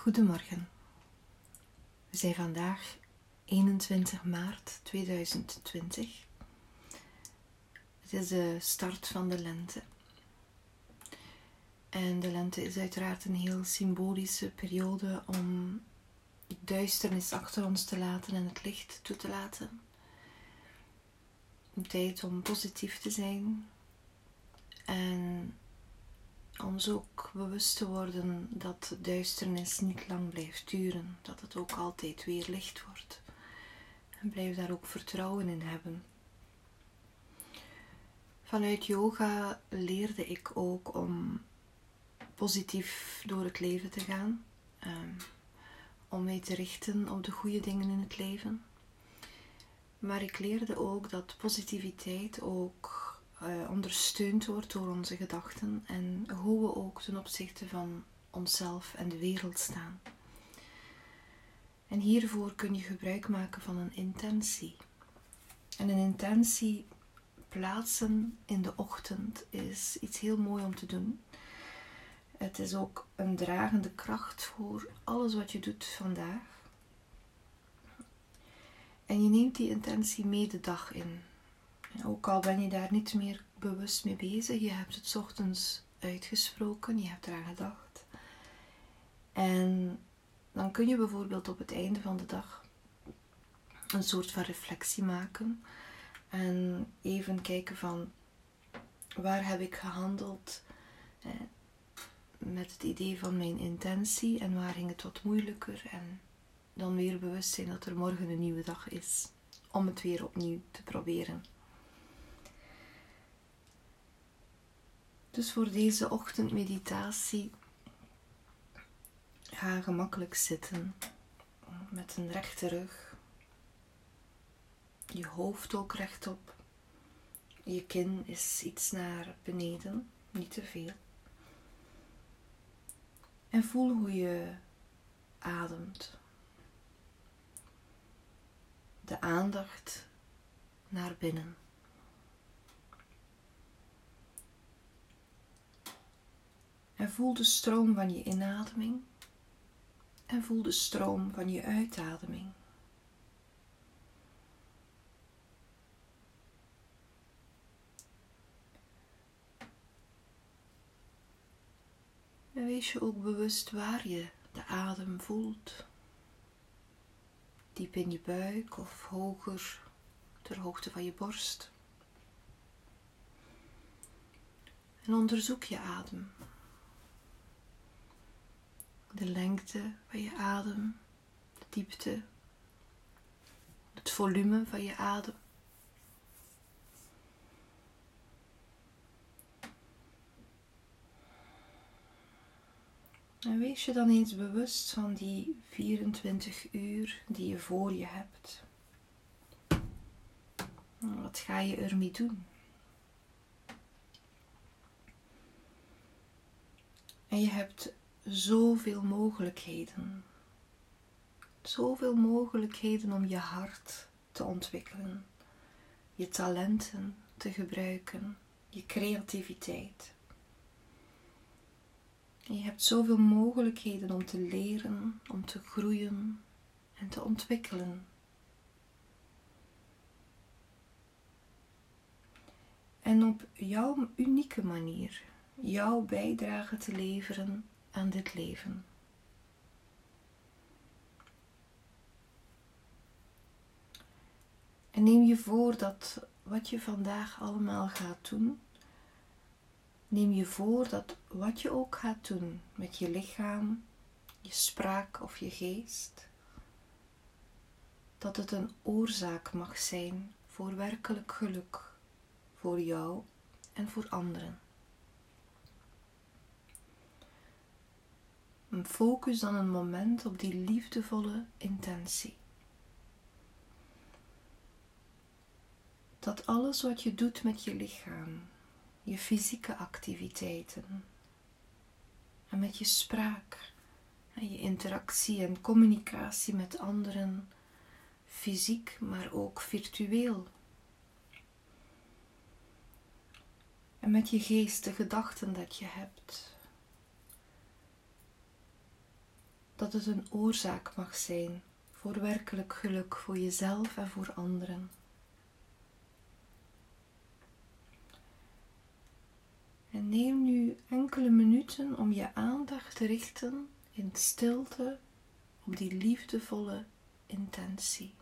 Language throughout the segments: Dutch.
Goedemorgen. We zijn vandaag 21 maart 2020. Het is de start van de lente. En de lente is uiteraard een heel symbolische periode om duisternis achter ons te laten en het licht toe te laten. Tijd om positief te zijn en ons ook bewust te worden dat duisternis niet lang blijft duren, dat het ook altijd weer licht wordt. En blijf daar ook vertrouwen in hebben. Vanuit yoga leerde ik ook om positief door het leven te gaan, um, om mij te richten op de goede dingen in het leven. Maar ik leerde ook dat positiviteit ook uh, ondersteund wordt door onze gedachten en hoe we ook ten opzichte van onszelf en de wereld staan. En hiervoor kun je gebruik maken van een intentie. En een intentie plaatsen in de ochtend is iets heel mooi om te doen. Het is ook een dragende kracht voor alles wat je doet vandaag. En je neemt die intentie mee de dag in. Ook al ben je daar niet meer bewust mee bezig, je hebt het ochtends uitgesproken, je hebt eraan gedacht. En dan kun je bijvoorbeeld op het einde van de dag een soort van reflectie maken en even kijken van waar heb ik gehandeld eh, met het idee van mijn intentie en waar ging het wat moeilijker en dan weer bewust zijn dat er morgen een nieuwe dag is om het weer opnieuw te proberen. Dus voor deze ochtendmeditatie ga gemakkelijk zitten met een rechte rug, je hoofd ook rechtop, je kin is iets naar beneden, niet te veel. En voel hoe je ademt. De aandacht naar binnen. En voel de stroom van je inademing en voel de stroom van je uitademing. En wees je ook bewust waar je de adem voelt. Diep in je buik of hoger ter hoogte van je borst. En onderzoek je adem de lengte van je adem, de diepte, het volume van je adem. En wees je dan eens bewust van die 24 uur die je voor je hebt. Wat ga je ermee doen? En je hebt zoveel mogelijkheden. Zoveel mogelijkheden om je hart te ontwikkelen, je talenten te gebruiken, je creativiteit. Je hebt zoveel mogelijkheden om te leren, om te groeien en te ontwikkelen. En op jouw unieke manier jouw bijdrage te leveren aan dit leven. En neem je voor dat wat je vandaag allemaal gaat doen, neem je voor dat wat je ook gaat doen met je lichaam, je spraak of je geest, dat het een oorzaak mag zijn voor werkelijk geluk voor jou en voor anderen. Focus dan een moment op die liefdevolle intentie. Dat alles wat je doet met je lichaam, je fysieke activiteiten en met je spraak en je interactie en communicatie met anderen, fysiek maar ook virtueel. En met je geest de gedachten dat je hebt dat het een oorzaak mag zijn voor werkelijk geluk voor jezelf en voor anderen. En neem nu enkele minuten om je aandacht te richten in stilte op die liefdevolle intentie.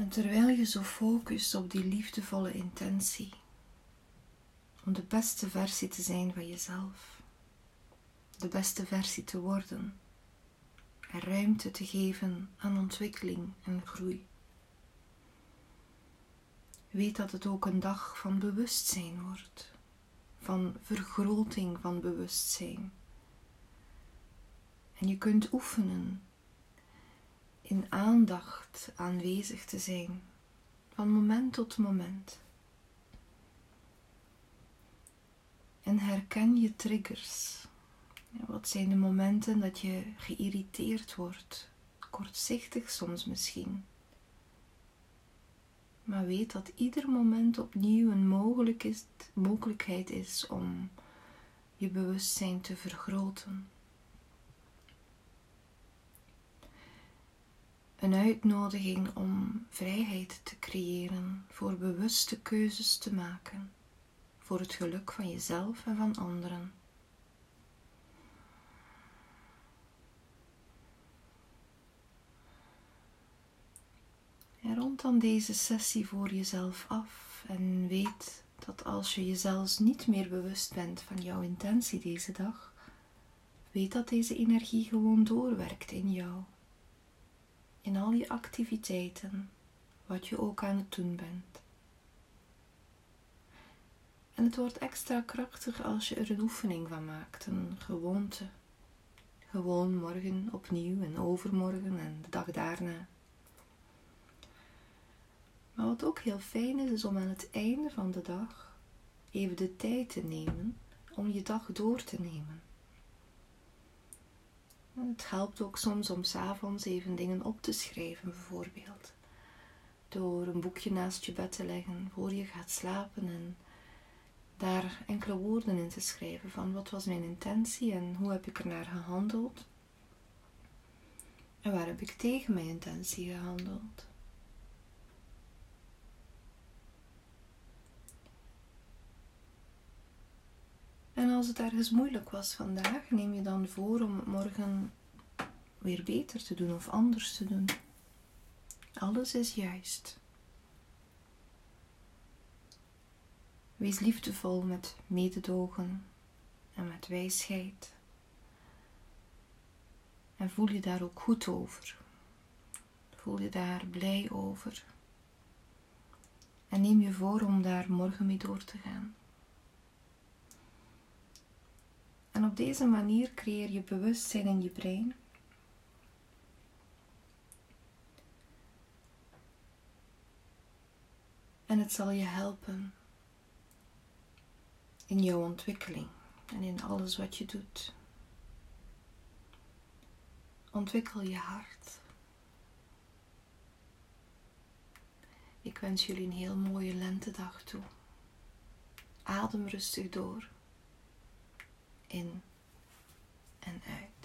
En terwijl je zo focust op die liefdevolle intentie, om de beste versie te zijn van jezelf, de beste versie te worden, en ruimte te geven aan ontwikkeling en groei. Weet dat het ook een dag van bewustzijn wordt, van vergroting van bewustzijn. En je kunt oefenen in aandacht aanwezig te zijn, van moment tot moment. En herken je triggers. Wat zijn de momenten dat je geïrriteerd wordt, kortzichtig soms misschien. Maar weet dat ieder moment opnieuw een mogelijkheid is om je bewustzijn te vergroten. Een uitnodiging om vrijheid te creëren, voor bewuste keuzes te maken, voor het geluk van jezelf en van anderen. En rond dan deze sessie voor jezelf af en weet dat als je jezelf niet meer bewust bent van jouw intentie deze dag, weet dat deze energie gewoon doorwerkt in jou in al je activiteiten, wat je ook aan het doen bent. En het wordt extra krachtig als je er een oefening van maakt, een gewoonte. Gewoon morgen opnieuw en overmorgen en de dag daarna. Maar wat ook heel fijn is, is om aan het einde van de dag even de tijd te nemen om je dag door te nemen. Het helpt ook soms om s'avonds even dingen op te schrijven, bijvoorbeeld. Door een boekje naast je bed te leggen voor je gaat slapen en daar enkele woorden in te schrijven van wat was mijn intentie en hoe heb ik er naar gehandeld. En waar heb ik tegen mijn intentie gehandeld? En als het ergens moeilijk was vandaag, neem je dan voor om het morgen weer beter te doen of anders te doen. Alles is juist. Wees liefdevol met mededogen en met wijsheid. En voel je daar ook goed over. Voel je daar blij over. En neem je voor om daar morgen mee door te gaan. En op deze manier creëer je bewustzijn in je brein. En het zal je helpen in jouw ontwikkeling en in alles wat je doet. Ontwikkel je hart. Ik wens jullie een heel mooie lentedag toe. Adem rustig door in en uit.